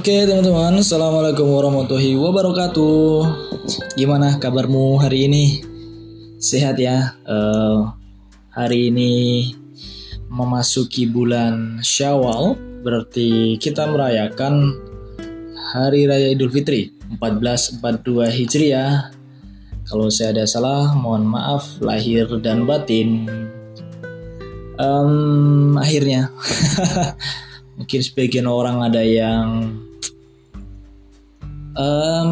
Oke teman-teman, Assalamualaikum warahmatullahi wabarakatuh Gimana kabarmu hari ini? Sehat ya? Uh, hari ini memasuki bulan Syawal Berarti kita merayakan Hari Raya Idul Fitri 1442 Hijriah Kalau saya ada salah, mohon maaf lahir dan batin um, Akhirnya mungkin sebagian orang ada yang um,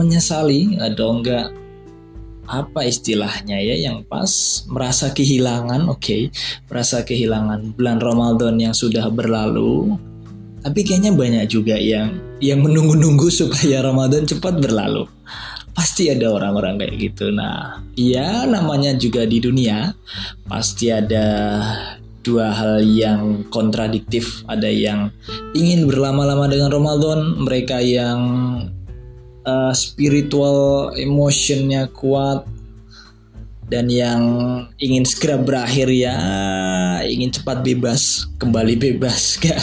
menyesali atau enggak apa istilahnya ya yang pas merasa kehilangan oke okay, merasa kehilangan bulan Ramadan yang sudah berlalu tapi kayaknya banyak juga yang yang menunggu-nunggu supaya Ramadan cepat berlalu pasti ada orang-orang kayak gitu nah ya namanya juga di dunia pasti ada dua hal yang kontradiktif. Ada yang ingin berlama-lama dengan Ramadan, mereka yang uh, spiritual emotionnya kuat dan yang ingin segera berakhir ya ingin cepat bebas kembali bebas. Gak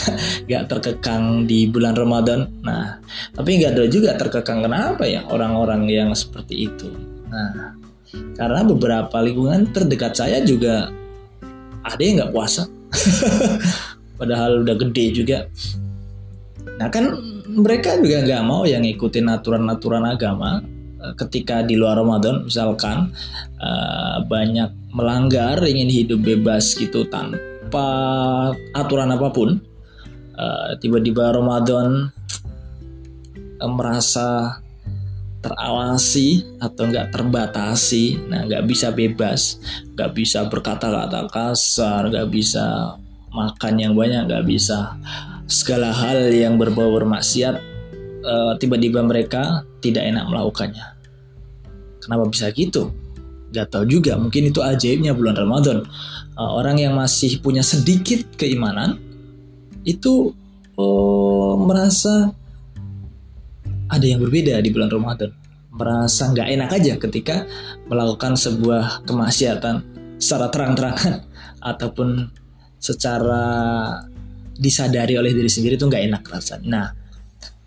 gak terkekang di bulan Ramadan. Nah tapi nggak ada juga terkekang. Kenapa ya orang-orang yang seperti itu? Nah karena beberapa lingkungan terdekat saya juga ada yang nggak puasa. Padahal udah gede juga. Nah kan mereka juga nggak mau yang ngikutin aturan-aturan agama eh, ketika di luar Ramadan misalkan uh, banyak melanggar ingin hidup bebas gitu tanpa aturan apa pun uh, tiba-tiba Ramadan merasa terawasi atau nggak terbatasi nah nggak bisa bebas nggak bisa berkata-kata kasar nggak bisa makan yang banyak nggak bisa segala hal yang berbau bermaksiat uh, tiba-tiba mereka tidak enak melakukannya. Kenapa bisa gitu? Gak tahu juga mungkin itu ajaibnya bulan Ramadan. Uh, orang yang masih punya sedikit keimanan itu uh, merasa ada yang berbeda di bulan Ramadan. Merasa nggak enak aja ketika melakukan sebuah kemaksiatan secara terang-terangan ataupun secara disadari oleh diri sendiri itu nggak enak rasanya. Nah,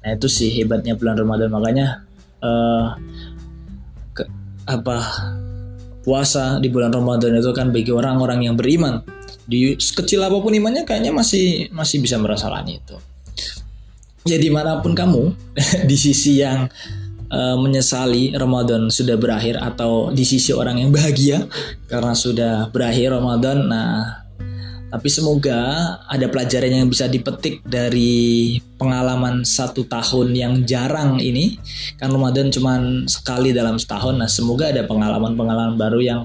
nah itu sih hebatnya bulan Ramadan makanya uh, ke, apa puasa di bulan Ramadan itu kan bagi orang-orang yang beriman di kecil apa pun imannya kayaknya masih masih bisa merasakan itu ya di mana pun kamu di sisi yang uh, menyesali Ramadan sudah berakhir atau di sisi orang yang bahagia karena sudah berakhir Ramadan nah tapi semoga ada pelajaran yang bisa dipetik dari pengalaman satu tahun yang jarang ini. Kan Ramadan cuma sekali dalam setahun. Nah semoga ada pengalaman-pengalaman baru yang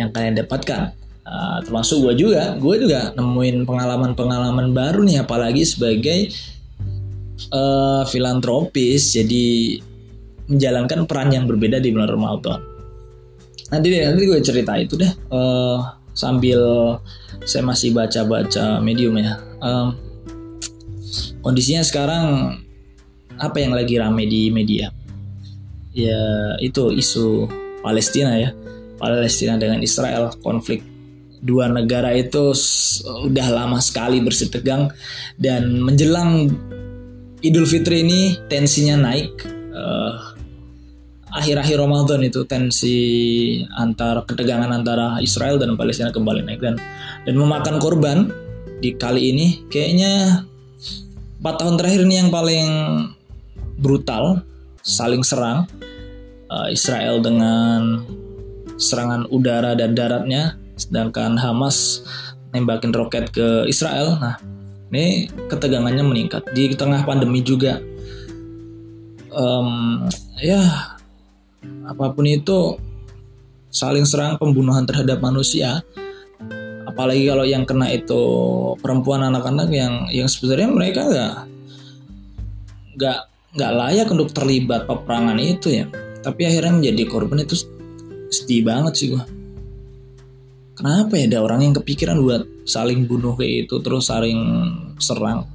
yang kalian dapatkan. Uh, termasuk gue juga. Gue juga nemuin pengalaman-pengalaman baru nih apalagi sebagai uh, filantropis. Jadi menjalankan peran yang berbeda di bulan Ramadan. Nanti deh, nanti gue cerita itu deh. Uh, sambil saya masih baca-baca medium ya. Um, kondisinya sekarang apa yang lagi rame di media? Ya itu isu Palestina ya. Palestina dengan Israel konflik dua negara itu udah lama sekali bersitegang dan menjelang Idul Fitri ini tensinya naik. Uh, akhir-akhir Ramadan itu tensi antara ketegangan antara Israel dan Palestina kembali naik. Dan dan memakan korban di kali ini kayaknya empat tahun terakhir ini yang paling brutal saling serang uh, Israel dengan serangan udara dan daratnya sedangkan Hamas nembakin roket ke Israel. Nah ini ketegangannya meningkat. Di tengah pandemi juga um, ya apa pun itu saling serang pembunuhan terhadap manusia. Apalagi kalau yang kena itu perempuan anak-anak yang yang sebenarnya mereka nggak nggak nggak layak untuk terlibat peperangan itu ya. Tapi akhirnya menjadi korban itu sedih banget sih gua. Kenapa ya ada orang yang kepikiran buat saling bunuh kayak itu terus saling serang?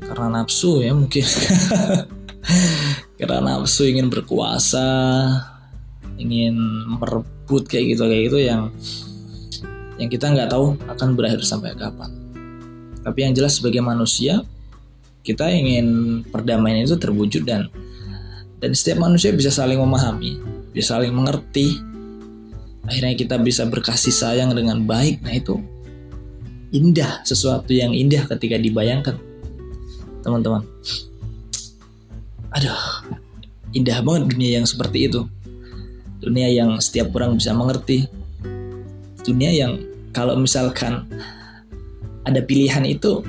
Karena nafsu ya mungkin karena nafsu ingin berkuasa ingin merebut kayak gitu kayak gitu yang yang kita nggak tahu akan berakhir sampai kapan. Tapi yang jelas sebagai manusia kita ingin perdamaian itu terwujud dan dan setiap manusia bisa saling memahami bisa saling mengerti. Akhirnya kita bisa berkasih sayang dengan baik nah itu indah sesuatu yang indah ketika dibayangkan. Teman-teman. Aduh indah banget dunia yang seperti itu. Dunia yang setiap orang bisa mengerti. Dunia yang kalau misalkan ada pilihan itu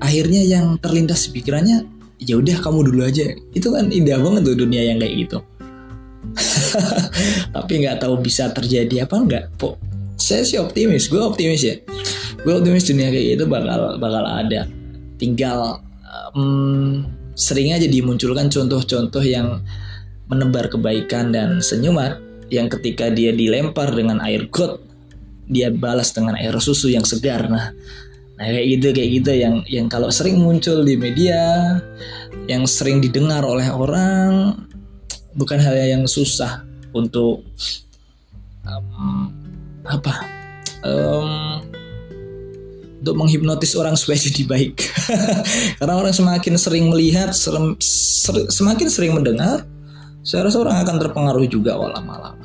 akhirnya yang terlintas pikirannya ya udah kamu dulu aja. Itu kan indah banget tuh dunia yang kayak gitu. Tapi nggak tahu bisa terjadi apa enggak po saya sih optimis. Gue optimis ya. Gue optimis dunia kayak gitu bakal bakal ada. Tinggal um, sering aja dimunculkan contoh-contoh yang menebar kebaikan dan senyuman yang ketika dia dilempar dengan air got dia balas dengan air susu yang segar. Nah nah kayak gitu kayak gitu yang yang kalau sering muncul di media yang sering didengar oleh orang bukan hal yang susah untuk um, apa um, untuk menghipnotis orang supaya jadi baik. Karena orang semakin sering melihat ser, ser, semakin sering mendengar saya rasa orang akan terpengaruh juga lama-lama.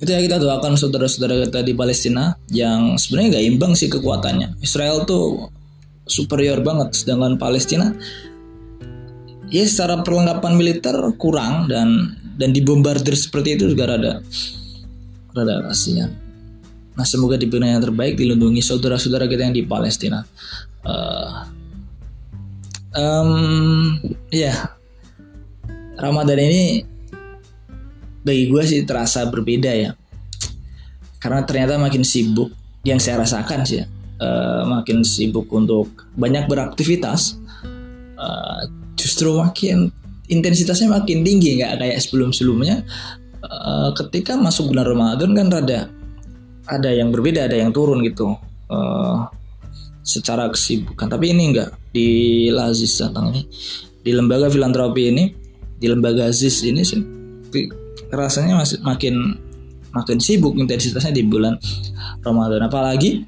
Itu ya kita doakan saudara-saudara kita di Palestina yang sebenarnya gak imbang sih kekuatannya. Israel tuh superior banget sedangkan Palestina ya secara perlengkapan militer kurang dan dan dibombardir seperti itu juga rada rada kasihan nah semoga diberi yang terbaik dilindungi saudara-saudara kita yang di Palestina. Uh, um, ya. Yeah Ramadan ini bagi gue sih terasa berbeda ya. Karena ternyata makin sibuk yang saya rasakan sih uh, makin sibuk untuk banyak beraktivitas uh, justru makin intensitasnya makin tinggi nggak kayak sebelum sebelumnya uh, ketika masuk bulan Ramadan kan rada ada yang berbeda ada yang turun gitu. Uh, secara kesibukan. Tapi ini enggak. Di Lazis datang ini di lembaga filantropi ini di lembaga Aziz ini sih rasanya masih makin makin sibuk intensitasnya di bulan Ramadan. Apalagi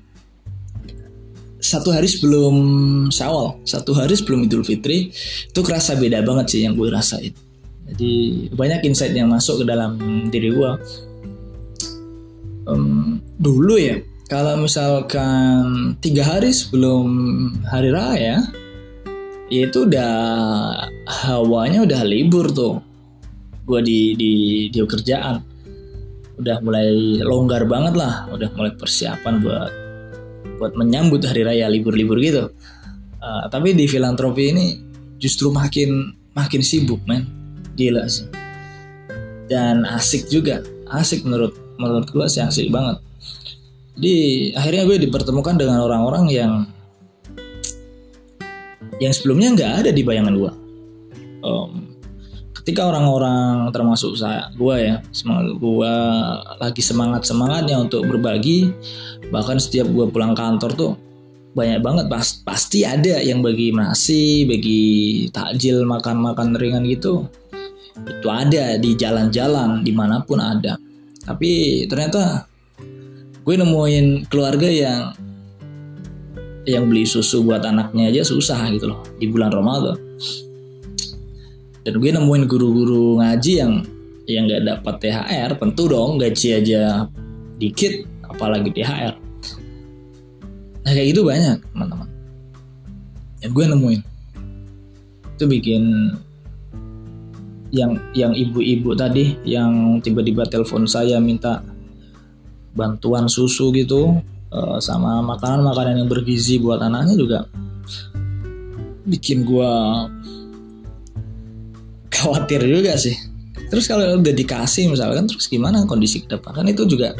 satu hari sebelum Syawal satu hari sebelum Idul Fitri itu kerasa beda banget sih yang gue rasain. Jadi banyak insight yang masuk ke dalam diri gue. Um, dulu ya kalau misalkan tiga hari sebelum hari raya itu udah hawanya udah libur tuh. Gue di di di kerjaan. Udah mulai longgar banget lah. Udah mulai persiapan buat buat menyambut hari raya libur-libur gitu. Uh, tapi di filantropi ini justru makin makin sibuk men. Gila sih. Dan asik juga. Asik menurut menurut gue sih asik banget jadi akhirnya gue dipertemukan dengan orang-orang yang yang sebelumnya nggak ada di bayangan gue. Um, ketika orang-orang termasuk saya, gue ya, semangat gue lagi semangat semangatnya untuk berbagi, bahkan setiap gue pulang kantor tuh banyak banget pas, pasti ada yang bagi nasi, bagi takjil makan-makan ringan gitu. Itu ada di jalan-jalan di mana pun ada. Tapi ternyata gue nemuin keluarga yang yang beli susu buat anaknya aja susah gitu loh di bulan Ramadan. Dan gue nemuin guru-guru ngaji yang yang nggak dapat THR tentu dong gaji aja dikit apalagi THR nah kayak gitu banyak teman-teman. Yang gue nemuin. Itu bikin yang yang ibu-ibu tadi yang tiba-tiba telepon saya minta bantuan susu gitu uh, sama makanan-makanan yang bergizi buat anaknya juga bikin gue khawatir juga sih. Terus kalau udah dikasih misalkan terus gimana kondisi ke depan? Kan itu juga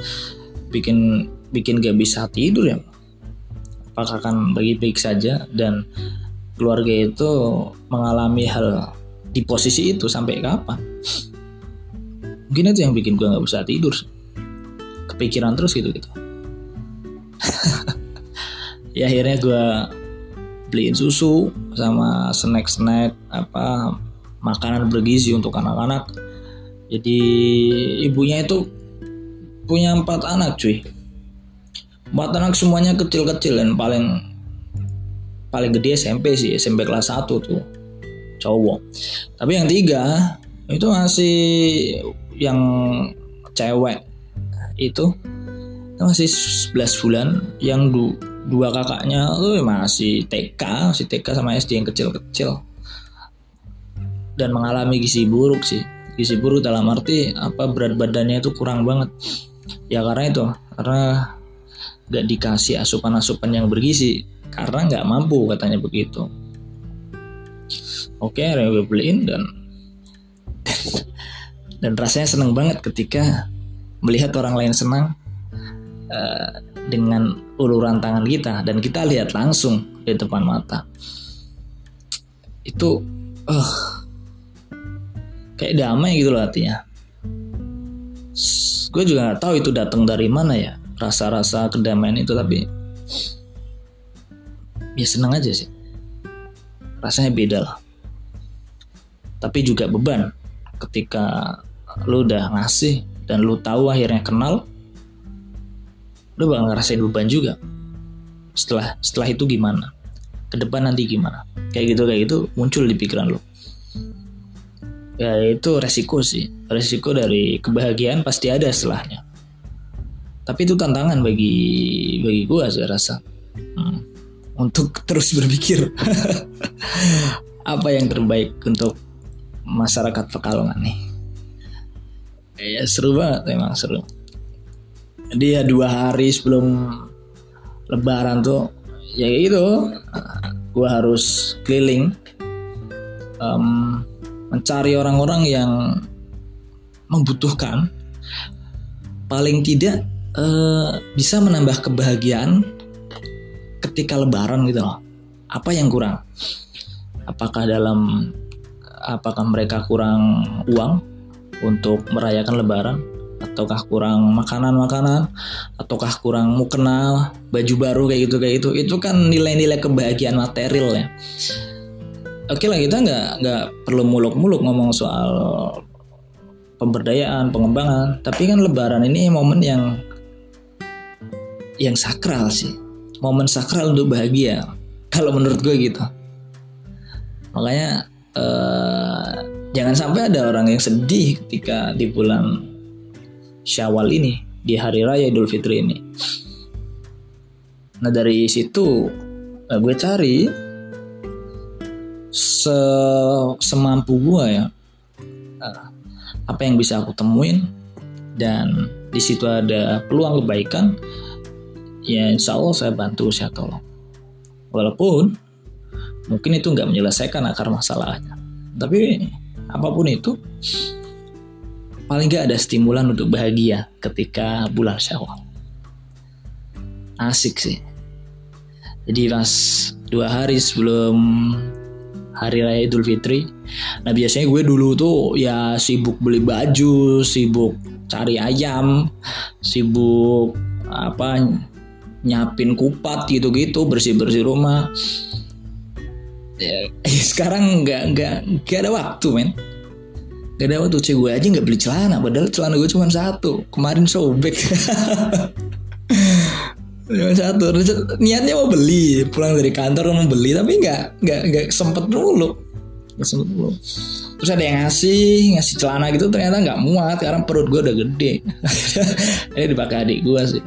bikin bikin gak bisa tidur ya. Apakah akan baik-baik saja? Dan keluarga itu mengalami hal di posisi itu sampai kapan? Mungkin itu yang bikin gue nggak bisa tidur kepikiran terus gitu gitu. Ya akhirnya gue beliin susu sama snack-snack apa makanan bergizi untuk anak-anak. Jadi ibunya itu punya empat anak cuy. Empat anak semuanya kecil-kecil dan paling paling gede SMP sih SMP kelas 1 tuh cowok. Tapi yang tiga itu masih yang cewek itu masih 11 bulan. Yang du, dua kakaknya tuh masih TK masih TK sama SD yang kecil-kecil. Dan mengalami gizi buruk sih. Gizi buruk dalam arti apa berat badannya itu kurang banget. Ya karena itu karena gak dikasih asupan-asupan yang bergizi. Karena nggak mampu katanya begitu. Oke okay, beliin dan dan rasanya seneng banget ketika melihat orang lain senang uh, dengan uluran tangan kita dan kita lihat langsung di depan mata. Itu uh, kayak damai gitu loh artinya. Gue juga nggak tahu itu datang dari mana ya rasa-rasa kedamaian itu tapi ya senang aja sih. Rasanya beda lah. Tapi juga beban ketika lu udah ngasih dan lu tahu akhirnya kenal lu bakal ngerasain beban juga. Setelah setelah itu gimana? Ke depan nanti gimana? Kayak gitu kayak gitu muncul di pikiran lu. Ya itu resiko sih. Resiko dari kebahagiaan pasti ada setelahnya. Tapi itu tantangan bagi bagi gua saya rasa. Hmm, untuk terus berpikir apa yang terbaik untuk masyarakat Pekalongan nih. Ya seru banget emang seru. Dia dua hari sebelum Lebaran tuh ya gitu, gue harus keliling um, mencari orang-orang yang membutuhkan, paling tidak uh, bisa menambah kebahagiaan ketika Lebaran gitu loh. Apa yang kurang? Apakah dalam apakah mereka kurang uang untuk merayakan lebaran? Ataukah kurang makanan-makanan? Ataukah kurang mau kenal baju baru kayak gitu kayak itu itu kan nilai-nilai kebahagiaan material ya. Oke lah kita nggak nggak perlu muluk-muluk ngomong soal pemberdayaan pengembangan. Tapi kan lebaran ini momen yang yang sakral sih. Momen sakral untuk bahagia kalau menurut gue gitu. Makanya uh, jangan sampai ada orang yang sedih ketika di bulan Syawal ini di hari raya Idul Fitri ini. Nah dari situ uh, gue cari se semampu gue ya uh, apa yang bisa aku temuin. Dan di situ ada peluang kebaikan ya insya Allah saya bantu saya tolong. Walaupun mungkin itu nggak menyelesaikan akar masalahnya. Tapi apa pun itu paling nggak ada stimulan untuk bahagia ketika bulan syawal. Asik sih. Jadi pas dua hari sebelum hari raya idul fitri nah biasanya gue dulu tuh ya sibuk beli baju sibuk cari ayam sibuk apa nyapin kupat gitu-gitu bersih-bersih rumah ya, sekarang nggak nggak nggak ada waktu men. Gak ada waktu. Cewek gue aja nggak beli celana Padahal celana gue cuma satu. Kemarin sobek. Cuma satu. Niatnya mau beli. Pulang dari kantor mau beli Tapi nggak nggak nggak sempet dulu. Gak sempet dulu. Terus ada yang ngasih Ngasih celana gitu Ternyata nggak muat. Sekarang perut gue udah gede. Ini dipakai adik gue sih.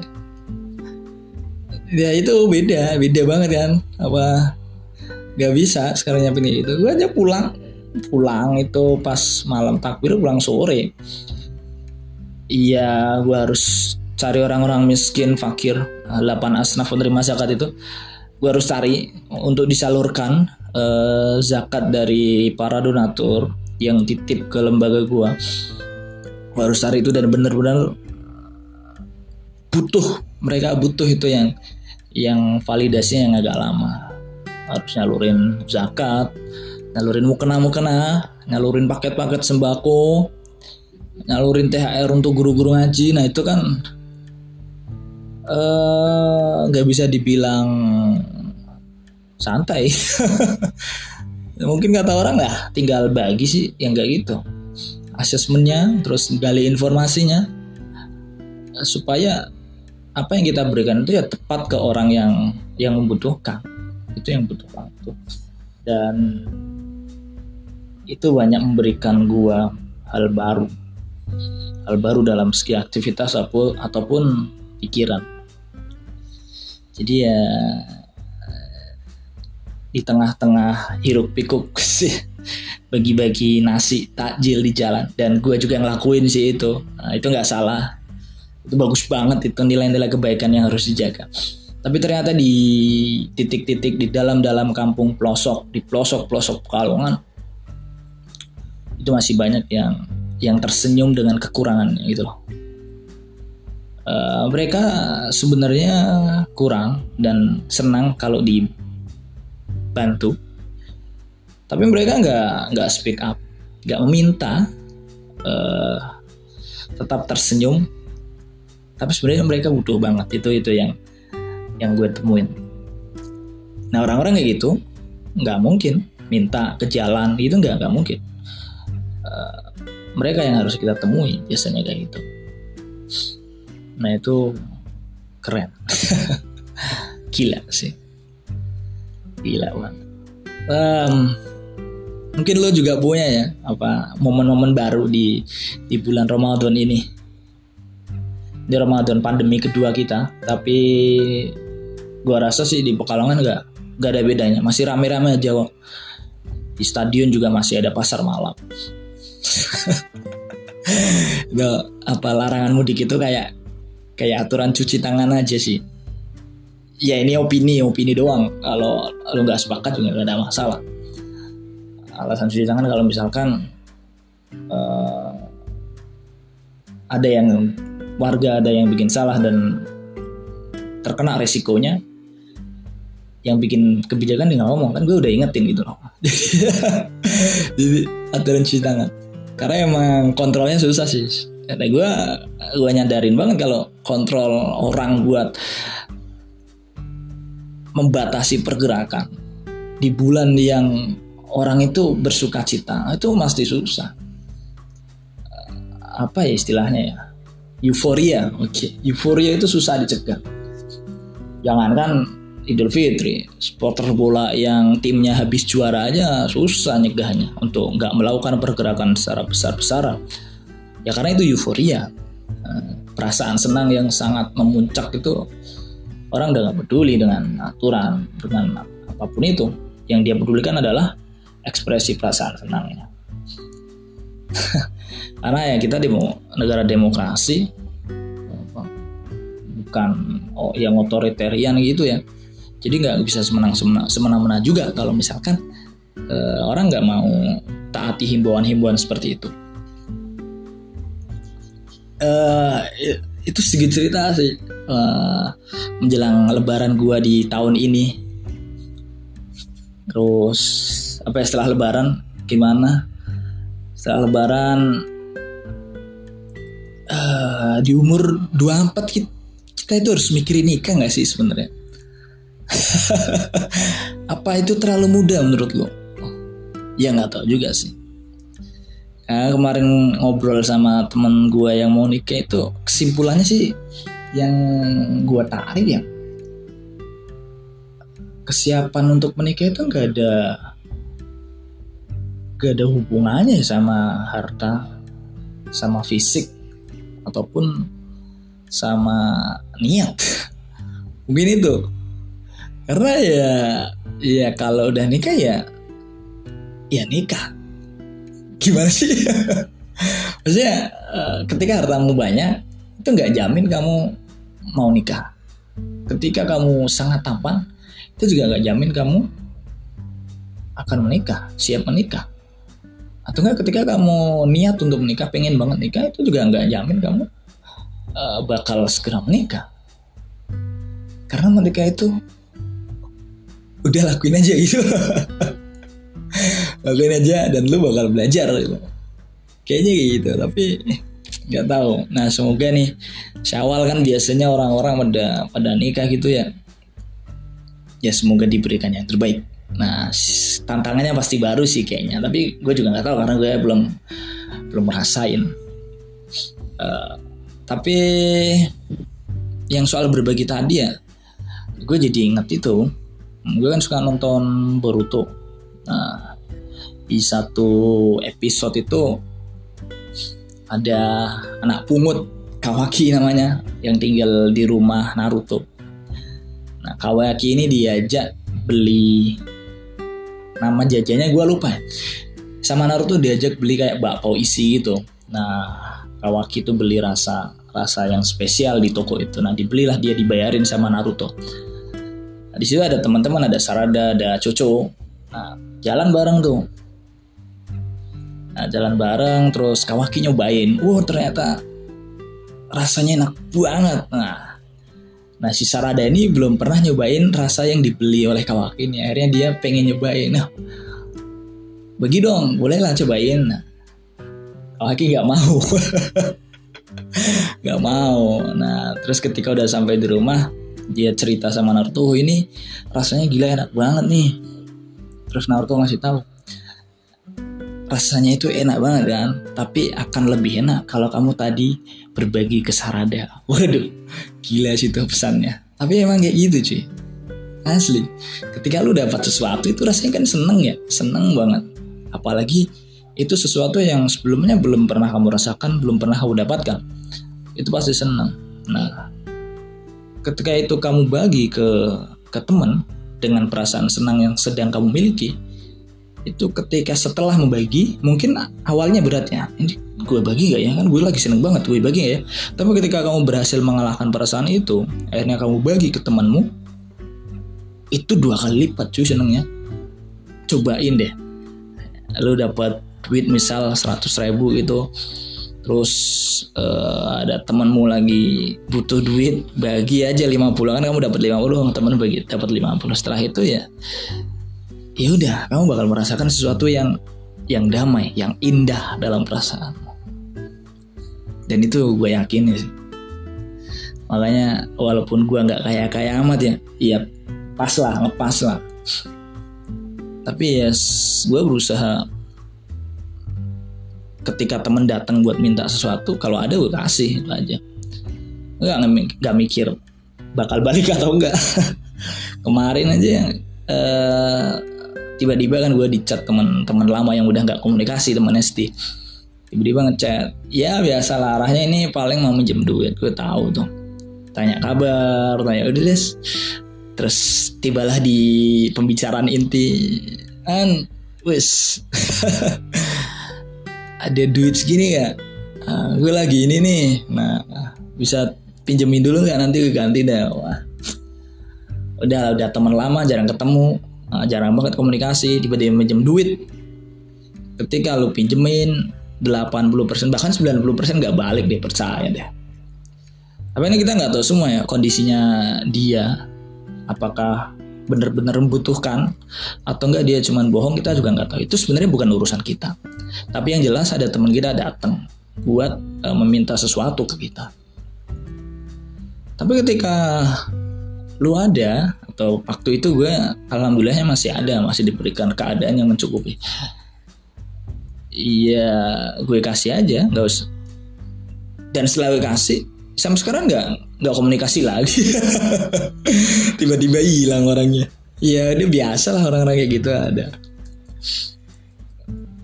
Ya itu beda. Beda banget kan. Apa gak bisa sekarang nyiapin itu. Gue aja pulang. Pulang itu pas malam takbir pulang sore. Iya gue harus cari orang-orang miskin fakir 8 asnaf penerima zakat itu. Gue harus cari untuk disalurkan eh, zakat dari para donatur yang titip ke lembaga gue gue harus cari itu dan benar-benar butuh. Mereka butuh itu yang yang validasinya yang agak lama harus nyalurin zakat nyalurin mukena-mukena nyalurin paket-paket sembako nyalurin THR untuk guru-guru ngaji. Nah itu kan eh, nggak uh, bisa dibilang santai. Mungkin kata orang lah tinggal bagi sih yang nggak gitu. Asesmennya terus gali informasinya supaya apa yang kita berikan itu ya tepat ke orang yang yang membutuhkan itu yang butuh waktu. Dan itu banyak memberikan gua hal baru. Hal baru dalam segi aktivitas ataupun pikiran. Jadi ya di tengah-tengah hiruk pikuk sih bagi-bagi nasi takjil di jalan. Dan gue juga ngelakuin sih itu. Nah, itu nggak salah. Itu bagus banget itu nilai-nilai kebaikan yang harus dijaga tapi ternyata di titik-titik di dalam-dalam kampung pelosok di pelosok-pelosok Pekalongan itu masih banyak yang yang tersenyum dengan kekurangannya gitu loh. Uh, mereka sebenarnya kurang dan senang kalau dibantu, tapi mereka nggak nggak speak up, nggak meminta, uh, tetap tersenyum. Tapi sebenarnya mereka butuh banget itu itu yang yang gue temuin. Nah orang-orang kayak gitu nggak mungkin minta ke jalan. Itu nggak nggak mungkin. Uh, mereka yang harus kita temui biasanya kayak gitu. Nah itu keren. Gila sih. Gila banget. Um, mungkin lo juga punya ya apa momen-momen baru di di bulan Ramadan ini. Di Ramadan pandemi kedua kita tapi gua rasa sih di Pekalongan nggak nggak ada bedanya. Masih rame-rame aja kok. Di stadion juga masih ada pasar malam. Gak, apa larangan mudik itu kayak kayak aturan cuci tangan aja sih. Ya ini opini opini doang. Kalau lu nggak sepakat juga nggak ada masalah. Alasan cuci tangan kalau misalkan uh, ada yang warga ada yang bikin salah dan terkena resikonya yang bikin kebijakan tinggal ngomong kan gue udah ingetin gitu loh. Jadi aturan cuci tangan. Karena emang kontrolnya susah sih. Kata gue gue nyadarin banget kalau kontrol orang buat membatasi pergerakan di bulan yang orang itu bersuka cita itu pasti susah. Apa ya istilahnya ya? Euforia oke. Okay. euforia itu susah dicegah. Jangankan Idul Fitri. Supporter bola yang timnya habis juara aja susah nyegahnya untuk nggak melakukan pergerakan secara besar-besaran. Ya karena itu euforia. Eh, perasaan senang yang sangat memuncak itu orang udah nggak peduli dengan aturan dengan apa pun itu. Yang dia pedulikan adalah ekspresi perasaan senangnya. Karena ya kita di negara demokrasi bukan oh, yang otoritarian gitu ya jadi nggak bisa semenang-semena semena-mena juga kalau misalkan uh, orang nggak mau taati himbauan-himbauan seperti itu. Uh, itu sedikit cerita sih uh, menjelang Lebaran gua di tahun ini. Terus apa ya setelah Lebaran gimana? Setelah Lebaran uh, di umur 24 kita, kita itu harus mikirin nikah nggak sih sebenarnya? apa itu terlalu muda menurut lo? Ya nggak tahu juga sih. Nah, kemarin ngobrol sama temen gue yang mau nikah itu kesimpulannya sih yang gue tarik ya kesiapan untuk menikah itu nggak ada gak ada hubungannya sama harta sama fisik ataupun sama niat mungkin itu karena ya ya kalau udah nikah ya ya nikah. Gimana sih? Maksudnya eh, ketika hartamu banyak itu nggak jamin kamu mau nikah. Ketika kamu sangat tampan itu juga nggak jamin kamu akan menikah siap menikah. Atau enggak ketika kamu niat untuk menikah pengen banget nikah itu juga nggak jamin kamu uh, bakal segera menikah. Karena menikah itu udah lakuin aja gitu. Lakuin aja dan lu bakal belajar gitu. Kayaknya gitu tapi nggak tahu. Nah semoga nih syawal kan biasanya orang-orang pada pada nikah gitu ya. Ya semoga diberikan yang terbaik. Nah tantangannya pasti baru sih kayaknya. Tapi gue juga nggak tahu karena gue belum belum merasain uh, tapi yang soal berbagi tadi ya gue jadi ingat itu gue kan suka nonton Boruto. Nah di satu episode itu ada anak pungut Kawaki namanya yang tinggal di rumah Naruto. Nah Kawaki ini diajak beli nama jajannya gue lupa. Sama Naruto diajak beli kayak bakpao isi gitu. Nah Kawaki itu beli rasa rasa yang spesial di toko itu. Nah dibelilah dia dibayarin sama Naruto nah, di situ ada teman-teman ada Sarada ada Coco nah jalan bareng tuh nah jalan bareng terus Kawaki nyobain wow ternyata rasanya enak banget nah Nah si Sarada ini belum pernah nyobain rasa yang dibeli oleh Kawaki ini. Akhirnya dia pengen nyobain. Nah, bagi dong, bolehlah cobain. Nah, Kawaki nggak mau. nggak mau. Nah terus ketika udah sampai di rumah, dia cerita sama Naruto, ini rasanya gila enak banget nih. Terus Naruto ngasih tahu, rasanya itu enak banget kan, tapi akan lebih enak kalau kamu tadi berbagi ke Sarada. Waduh, gila sih itu pesannya. Tapi emang kayak gitu cuy. Asli. Ketika lu dapat sesuatu itu rasanya kan seneng ya, seneng banget. Apalagi itu sesuatu yang sebelumnya belum pernah kamu rasakan, belum pernah kamu dapatkan. Itu pasti seneng. Nah, ketika itu kamu bagi ke ke teman dengan perasaan senang yang sedang kamu miliki, itu ketika setelah membagi mungkin awalnya berat ya. Ini gue bagi gak ya? Kan gue lagi seneng banget gue bagi gak ya. Tapi ketika kamu berhasil mengalahkan perasaan itu akhirnya kamu bagi ke temanmu itu dua kali lipat cuy senengnya. Cobain deh. Lu dapat duit misal 100 ribu gitu terus uh, ada temanmu lagi butuh duit bagi aja 50 kan kamu dapat 50 teman bagi dapat 50 setelah itu ya ya udah kamu bakal merasakan sesuatu yang yang damai, yang indah dalam perasaan. Dan itu gue yakin sih. Makanya walaupun gue nggak kaya kaya amat ya, iya pas lah, ngepas lah. Tapi ya gue berusaha ketika temen datang buat minta sesuatu, kalau ada gue kasih itu aja. Gak, nggak mikir bakal balik atau enggak. Kemarin aja uh, tiba-tiba kan gue dicat teman-teman lama yang udah nggak komunikasi teman SD tiba-tiba ngechat ya biasa lah arahnya ini paling mau minjem duit gue tahu tuh tanya kabar tanya udah des terus tibalah di pembicaraan inti kan wis ada duit segini gak nah, gue lagi ini nih. Nah bisa pinjemin dulu nggak? Nanti gue ganti deh wah. Udah udah teman lama jarang ketemu. Uh, jarang banget komunikasi. Tiba-tiba minjem duit. Ketika lu pinjemin 80% bahkan 90% nggak balik deh percaya deh. Tapi ini kita nggak tahu semua ya kondisinya dia. Apakah benar-benar membutuhkan atau enggak dia cuma bohong kita juga nggak tahu. Itu sebenarnya bukan urusan kita. Tapi yang jelas ada teman kita datang buat uh, meminta sesuatu ke kita. Tapi ketika lu ada atau waktu itu gue alhamdulillahnya masih ada masih diberikan keadaan yang mencukupi. Iya gue kasih aja nggak usah. Dan setelah gue kasih sampai sekarang nggak nggak komunikasi lagi. Tiba-tiba hilang orangnya. Ya dia biasa lah orang-orang kayak gitu ada.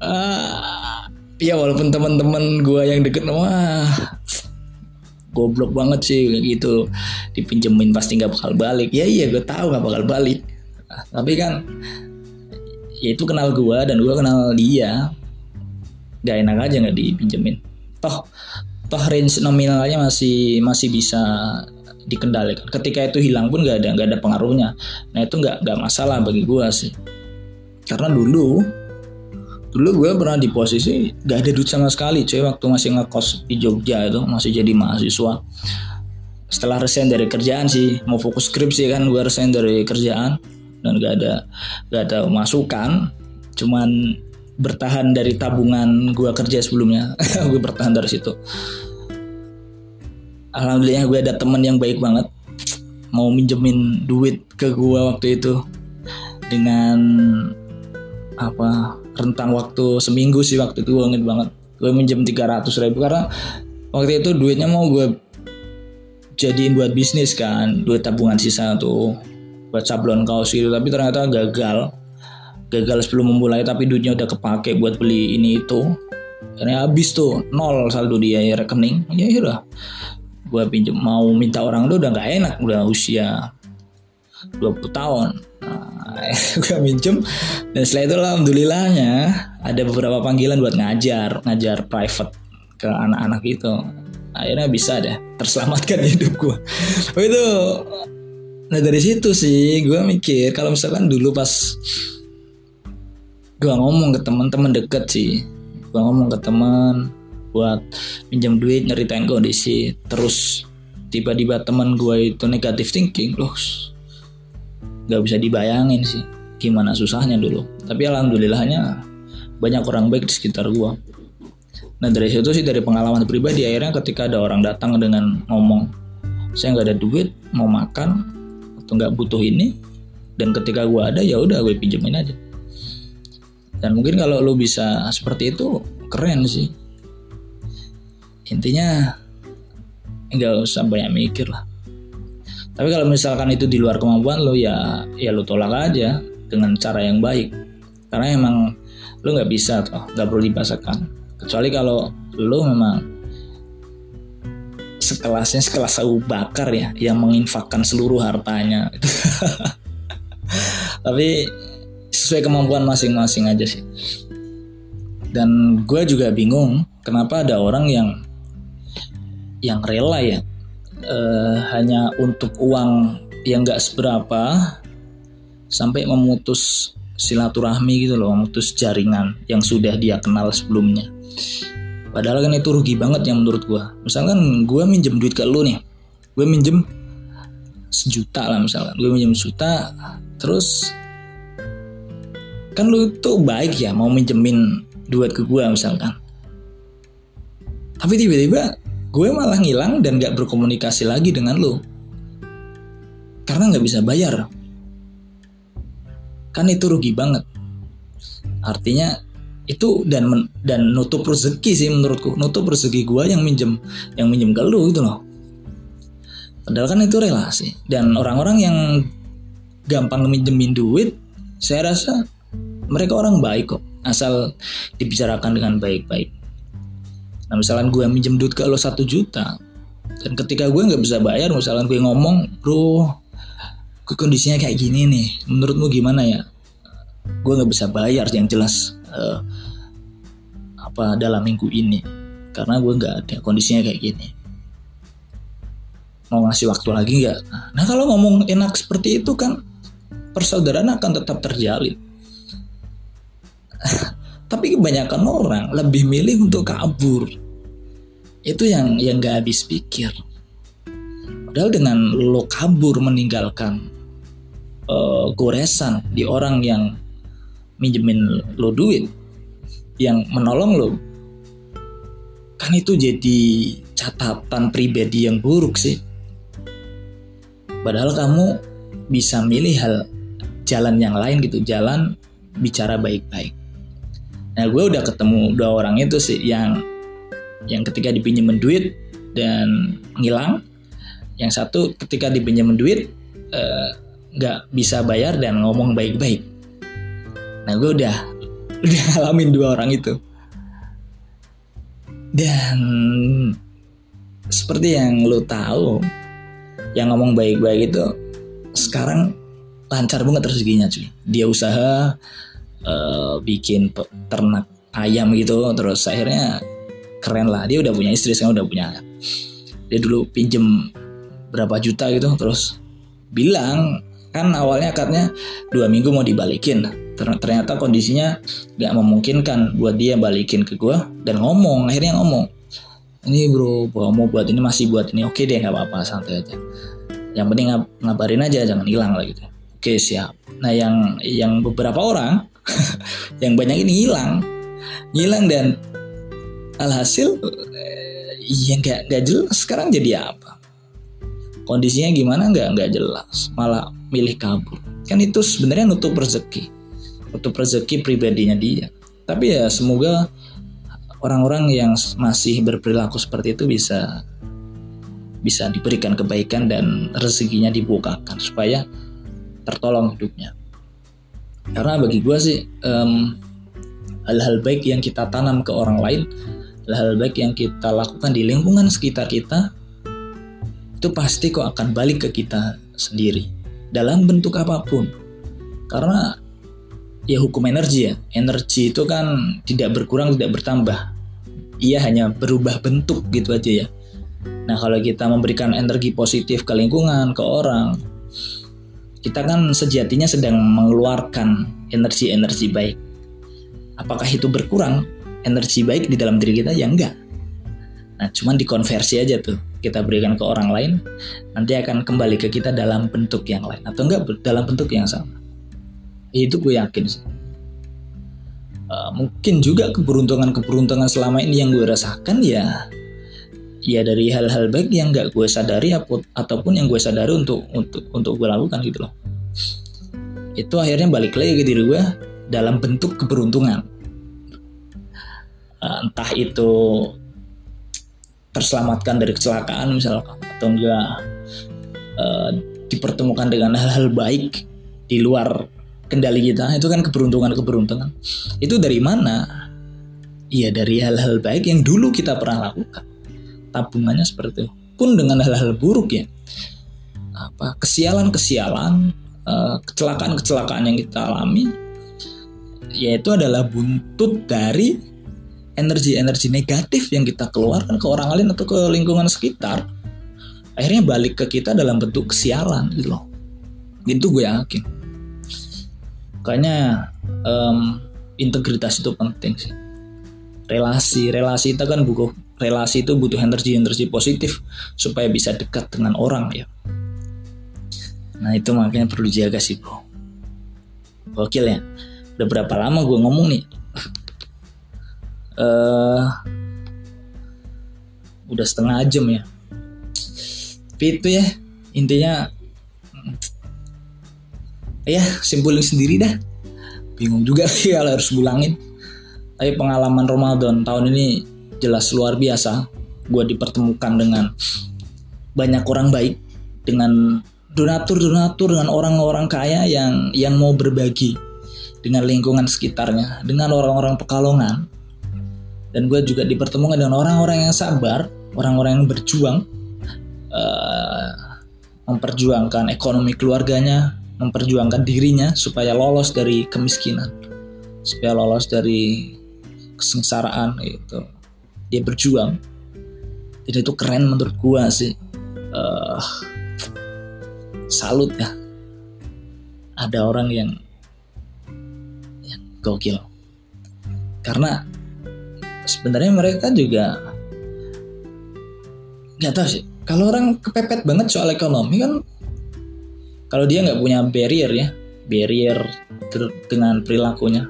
Uh, ya walaupun teman-teman gue yang deket wah goblok banget sih gitu. Dipinjemin pasti nggak bakal balik. Ya iya gue tahu nggak bakal balik. Tapi kan ya itu kenal gue dan gue kenal dia. Gak enak aja nggak dipinjemin. Toh toh range nominalnya masih masih bisa dikendalikan. Ketika itu hilang pun nggak ada nggak ada pengaruhnya. Nah itu nggak nggak masalah bagi gue sih. Karena dulu dulu gue pernah di posisi gak ada duit sama sekali cuy waktu masih ngekos di Jogja itu masih jadi mahasiswa. Setelah resign dari kerjaan sih mau fokus skripsi kan gue resign dari kerjaan. Dan gak ada gak ada masukan. Cuman bertahan dari tabungan gue kerja sebelumnya. Gue bertahan dari situ. Alhamdulillah gue ada temen yang baik banget. Mau minjemin duit ke gue waktu itu dengan apa rentang waktu seminggu sih waktu itu gue inget banget. Gue minjem 300 ribu karena waktu itu duitnya mau gue jadiin buat bisnis kan duit tabungan sisa tuh buat sablon kaos gitu tapi ternyata gagal gagal sebelum memulai tapi duitnya udah kepake buat beli ini itu. Karena habis tuh nol saldo dia ya rekening. Ya udah gue pinjem mau minta orang tuh udah nggak enak udah usia 20 tahun. Nah, gue minjem dan setelah itu alhamdulillahnya ada beberapa panggilan buat ngajar ngajar private ke anak-anak itu. Akhirnya bisa deh terselamatkan hidup gue itu nah dari situ sih gue mikir kalau misalkan dulu pas gue ngomong ke teman-teman deket sih. Gue ngomong ke teman buat pinjam duit nyeritain kondisi terus tiba-tiba teman gue itu negatif thinking loh nggak bisa dibayangin sih gimana susahnya dulu. Tapi alhamdulillahnya banyak orang baik di sekitar gue nah dari situ sih dari pengalaman pribadi akhirnya ketika ada orang datang dengan ngomong saya nggak ada duit mau makan atau nggak butuh ini dan ketika gue ada ya udah gue pinjemin aja dan mungkin kalau lo bisa seperti itu keren sih. Intinya nggak usah banyak mikir lah. Tapi kalau misalkan itu di luar kemampuan lo ya ya lo tolak aja dengan cara yang baik. Karena emang lo nggak bisa tuh nggak perlu dipaksakan. Kecuali kalau lo memang sekelasnya sekelas Abu Bakar ya yang menginfakkan seluruh hartanya. Tapi sesuai kemampuan masing-masing aja sih dan gue juga bingung kenapa ada orang yang yang rela ya uh, hanya untuk uang yang gak seberapa sampai memutus silaturahmi gitu loh, memutus jaringan yang sudah dia kenal sebelumnya. Padahal kan itu rugi banget yang menurut gue. Misalkan gue minjem duit ke lu nih, gue minjem sejuta lah misalkan, gue minjem sejuta, terus kan lu tuh baik ya mau minjemin duit ke gue misalkan. Tapi tiba-tiba gue malah ngilang dan gak berkomunikasi lagi dengan lo karena nggak bisa bayar. Kan itu rugi banget. Artinya itu dan dan nutup rezeki sih menurutku. Nutup rezeki gue yang minjem yang minjem ke lu gitu loh. Padahal kan itu relasi. Dan orang-orang yang gampang minjemin duit saya rasa mereka orang baik kok asal dibicarakan dengan baik-baik. Nah misalkan gue minjem duit ke lo satu juta dan ketika gue nggak bisa bayar misalkan gue ngomong bro gue kondisinya kayak gini nih menurutmu gimana ya? Gue nggak bisa bayar yang jelas uh, apa dalam minggu ini karena gue nggak ada kondisinya kayak gini. Mau ngasih waktu lagi nggak? Nah kalau ngomong enak seperti itu kan persaudaraan akan tetap terjalin tapi kebanyakan orang lebih milih untuk kabur. Itu yang yang gak habis pikir. Padahal dengan lo kabur meninggalkan uh, goresan di orang yang minjemin lo duit yang menolong lo kan itu jadi catatan pribadi yang buruk sih. Padahal kamu bisa milih hal jalan yang lain gitu jalan bicara baik-baik Nah gue udah ketemu dua orang itu sih yang yang ketika dipinjemin duit dan ngilang, yang satu ketika dipinjemin duit eh, nggak uh, bisa bayar dan ngomong baik-baik. Nah gue udah udah ngalamin dua orang itu. Dan seperti yang lo tahu, yang ngomong baik-baik itu sekarang lancar banget rezekinya cuy. Dia usaha uh, bikin ternak ayam gitu. Terus akhirnya keren lah. Dia udah punya istri sekarang udah punya dia dulu pinjem berapa juta gitu. Terus bilang kan awalnya katanya dua minggu mau dibalikin. Ternyata kondisinya gak memungkinkan buat dia balikin ke gue dan ngomong akhirnya ngomong ini bro mau buat ini masih buat ini. Oke deh nggak apa-apa santai aja. Yang penting ngabarin aja jangan hilang lah gitu. Oke siap. Nah yang yang beberapa orang yang banyak ini hilang. Hilang dan alhasil ya nggak nggak jelas sekarang jadi apa. Kondisinya gimana nggak nggak jelas. Malah milih kabur. Kan itu sebenarnya nutup rezeki. Nutup rezeki pribadinya dia. Tapi ya semoga orang-orang yang masih berperilaku seperti itu bisa bisa diberikan kebaikan dan rezekinya dibukakan supaya tertolong hidupnya karena bagi gue sih um, hal-hal baik yang kita tanam ke orang lain hal-hal baik yang kita lakukan di lingkungan sekitar kita itu pasti kok akan balik ke kita sendiri. Dalam bentuk apa pun. Karena ya hukum energi ya. Energi itu kan tidak berkurang tidak bertambah. Ia hanya berubah bentuk gitu aja ya. Nah kalau kita memberikan energi positif ke lingkungan ke orang kita kan sejatinya sedang mengeluarkan energi-energi baik. Apakah itu berkurang energi baik di dalam diri kita? Ya enggak. Nah cuman dikonversi aja tuh. Kita berikan ke orang lain nanti akan kembali ke kita dalam bentuk yang lain. Atau enggak dalam bentuk yang sama. Itu gue yakin sih. Uh, mungkin juga keberuntungan-keberuntungan selama ini yang gue rasakan ya ya dari hal-hal baik yang gak gue sadari ataupun yang gue sadari untuk untuk untuk gue lakukan gitu loh. Itu akhirnya balik lagi ke diri gue dalam bentuk keberuntungan. Uh, entah itu terselamatkan dari kecelakaan misalkan atau enggak uh, dipertemukan dengan hal-hal baik di luar kendali kita itu kan keberuntungan keberuntungan itu dari mana? Iya dari hal-hal baik yang dulu kita pernah lakukan tabungannya seperti itu. Pun dengan hal-hal buruk ya. Apa kesialan-kesialan uh, kecelakaan-kecelakaan yang kita alami yaitu adalah buntut dari energi-energi negatif yang kita keluarkan ke orang lain atau ke lingkungan sekitar. Akhirnya balik ke kita dalam bentuk kesialan gitu loh. Itu gue yakin. Makanya um, integritas itu penting sih. Relasi relasi itu kan butuh relasi itu butuh energi energi positif supaya bisa dekat dengan orang ya. Nah itu makanya perlu jaga sih bro. Gokil ya. Udah berapa lama gue ngomong nih? Uh, udah setengah jam ya. Tapi itu ya. Intinya ya simpulin sendiri dah. Bingung juga sih kalau harus bulangin. Tapi pengalaman Ramadan tahun ini jelas luar biasa gue dipertemukan dengan banyak orang baik dengan donatur-donatur dengan orang-orang kaya yang yang mau berbagi dengan lingkungan sekitarnya dengan orang-orang pekalongan. Dan gue juga dipertemukan dengan orang-orang yang sabar orang-orang yang berjuang uh, memperjuangkan ekonomi keluarganya memperjuangkan dirinya supaya lolos dari kemiskinan supaya lolos dari kesengsaraan itu dia berjuang. Jadi itu keren menurut gue sih. Uh, salut ya. Ada orang yang yang gokil. Karena sebenarnya mereka juga nggak tahu sih. Kalau orang kepepet banget soal ekonomi kan kalau dia nggak punya barrier ya barrier dengan perilakunya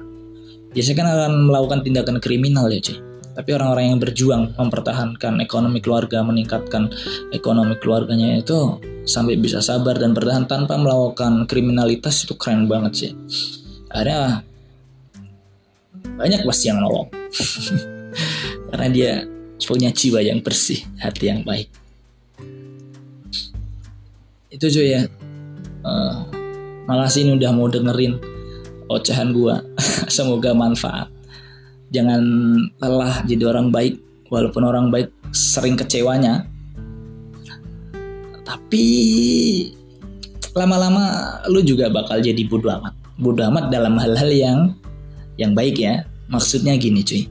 biasanya kan akan melakukan tindakan kriminal ya cuy tapi orang-orang yang berjuang mempertahankan ekonomi keluarga meningkatkan ekonomi keluarganya itu sampai bisa sabar dan bertahan tanpa melakukan kriminalitas itu keren banget sih akhirnya banyak pasti yang nolong karena dia punya jiwa yang bersih, hati yang baik. Itu cuy ya. Uh, makasih ini udah mau dengerin ocehan gua. Semoga manfaat. Jangan lelah jadi orang baik, walaupun orang baik sering kecewanya. Tapi lama-lama lu juga bakal jadi bodoh amat. Bodoh amat dalam hal-hal yang yang baik ya. Maksudnya gini cuy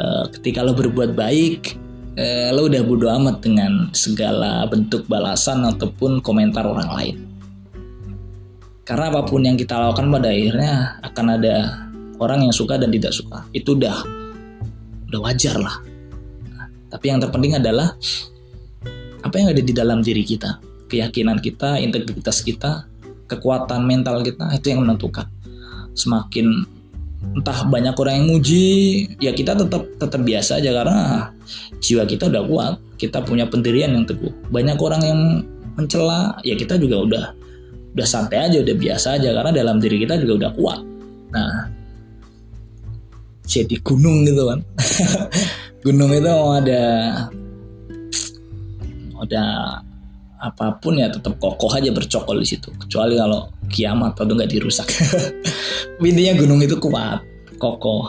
uh, ketika lo berbuat baik uh, lo udah bodo amat dengan segala bentuk balasan ataupun komentar orang lain karena apa pun yang kita lakukan pada akhirnya akan ada orang yang suka dan tidak suka. Itu udah udah wajar lah. Nah, tapi yang terpenting adalah apa yang ada di dalam diri kita? Keyakinan kita integritas kita kekuatan mental kita itu yang menentukan. Semakin entah banyak orang yang muji ya kita tetap tetap biasa aja karena jiwa kita udah kuat kita punya pendirian yang teguh. Banyak orang yang mencela ya kita juga udah udah santai aja udah biasa aja karena dalam diri kita juga udah kuat. Nah jadi gunung gitu kan. Gunung itu mau ada ada apa pun ya tetap kokoh aja bercokol di situ. Kecuali kalau kiamat atau nggak dirusak. Intinya gunung itu kuat kokoh.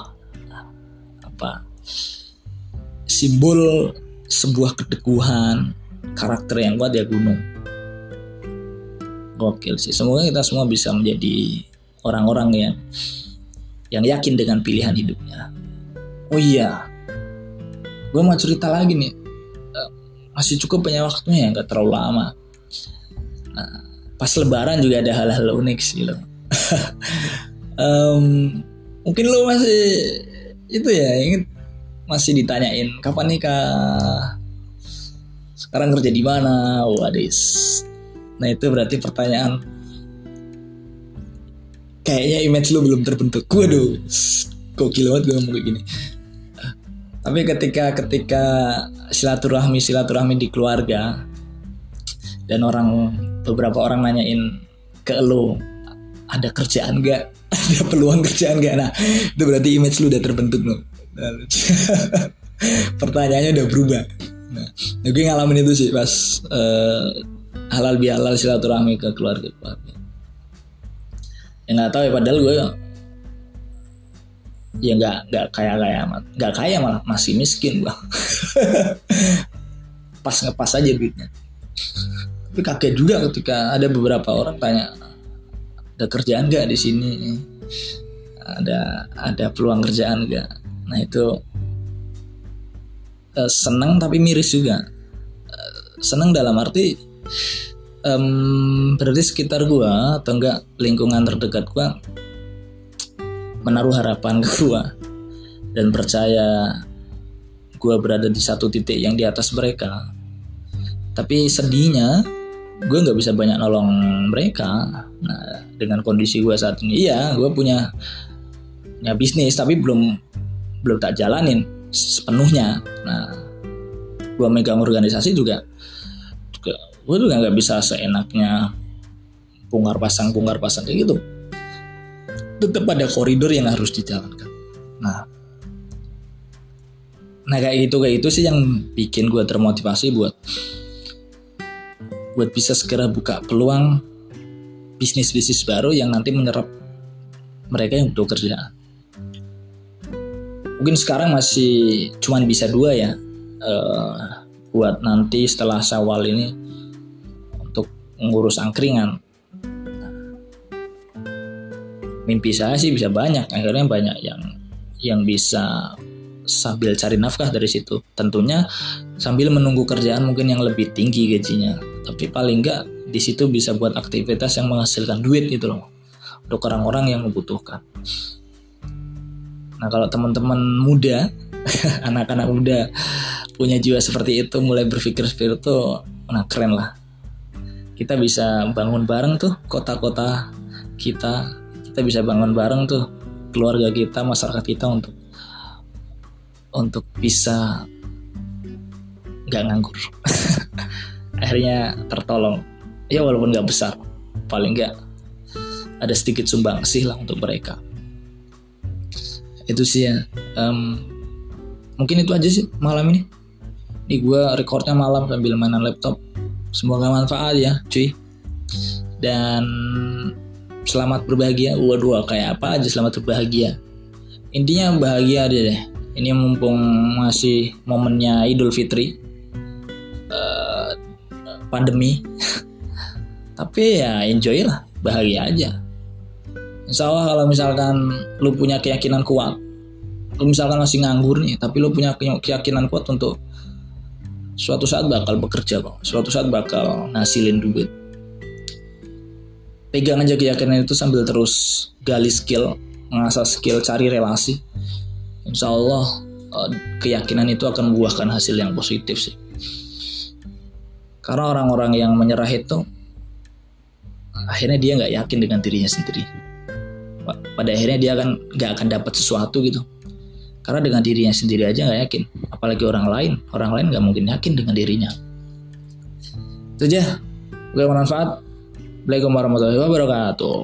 Apa? Simbol sebuah keteguhan karakter yang kuat ya gunung. Gokil sih. Semoga kita semua bisa menjadi orang-orang yang yang yakin dengan pilihan hidupnya. Oh iya gue mau cerita lagi nih. Eh, masih cukup banyak waktunya ya nggak terlalu lama. Nah, pas lebaran juga ada hal-hal unik sih lo um, mungkin lo masih itu ya ingin masih ditanyain kapan nikah? Sekarang kerja di mana? Wadis nah itu berarti pertanyaan kayaknya image lu belum terbentuk. Waduh. Gokil banget gue ngomong kayak gini. Tapi ketika ketika silaturahmi silaturahmi di keluarga dan orang beberapa orang nanyain ke lo ada kerjaan gak ada peluang kerjaan gak nah itu berarti image lu udah terbentuk lo pertanyaannya udah berubah. Nah, gue ngalamin itu sih pas uh, halal bihalal silaturahmi ke keluarga keluarga ya nggak tahu ya padahal gue ya nggak nggak kaya kaya amat. Nggak kaya malah masih miskin bang pas ngepas aja duitnya. Tapi kaget juga ketika ada beberapa orang tanya ada kerjaan nggak di sini? Ada ada peluang kerjaan nggak? Nah itu uh, seneng tapi miris juga. Uh, seneng dalam arti um, berarti sekitar gua atau enggak lingkungan terdekat gua menaruh harapan ke gua dan percaya gua berada di satu titik yang di atas mereka. Tapi sedihnya gue nggak bisa banyak nolong mereka. Nah dengan kondisi gue saat ini iya gue punya punya bisnis tapi belum belum tak jalanin sepenuhnya. Nah gue megang organisasi juga juga gue juga nggak bisa seenaknya bongkar pasang bongkar pasang kayak gitu. Tetap ada koridor yang harus dijalankan. Nah nah kayak gitu kayak itu sih yang bikin gue termotivasi buat buat bisa segera buka peluang bisnis bisnis baru yang nanti menyerap mereka yang butuh kerjaan. Mungkin sekarang masih cuman bisa dua ya uh, buat nanti setelah sawal ini ngurus angkringan. Mimpi saya sih bisa banyak akhirnya banyak yang yang bisa sambil cari nafkah dari situ. Tentunya sambil menunggu kerjaan mungkin yang lebih tinggi gajinya tapi paling enggak di situ bisa buat aktivitas yang menghasilkan duit gitu loh untuk orang-orang yang membutuhkan. Nah kalau teman-teman muda anak-anak muda punya jiwa seperti itu mulai berpikir seperti itu nah keren lah kita bisa bangun bareng tuh kota-kota kita. Kita bisa bangun bareng tuh keluarga kita masyarakat kita untuk untuk bisa nggak nganggur. Akhirnya tertolong. Ya walaupun nggak besar paling nggak ada sedikit sumbang sih lah untuk mereka. Itu sih ya um, mungkin itu aja sih malam ini. Ini gue recordnya malam sambil mainan laptop Semoga manfaat ya, cuy. Dan selamat berbahagia. Waduh, kayak apa aja selamat berbahagia. Intinya bahagia aja deh. Ini mumpung masih momennya Idul Fitri. Uh, pandemi. Tapi ya enjoy lah, bahagia aja. Insya Allah kalau misalkan lu punya keyakinan kuat, lu misalkan masih nganggur nih, tapi lu punya keyakinan kuat untuk suatu saat bakal bekerja kok suatu saat bakal ngasilin duit. Pegang aja keyakinan itu sambil terus gali skill mengasah skill cari relasi. Insya Allah eh, keyakinan itu akan membuahkan hasil yang positif sih. Karena orang-orang yang menyerah itu akhirnya dia nggak yakin dengan dirinya sendiri. Pada akhirnya dia akan nggak akan dapat sesuatu gitu karena dengan dirinya sendiri aja nggak yakin, apalagi orang lain. Orang lain nggak mungkin yakin dengan dirinya. Itu aja. Gue bermanfaat. Assalamualaikum warahmatullahi wabarakatuh.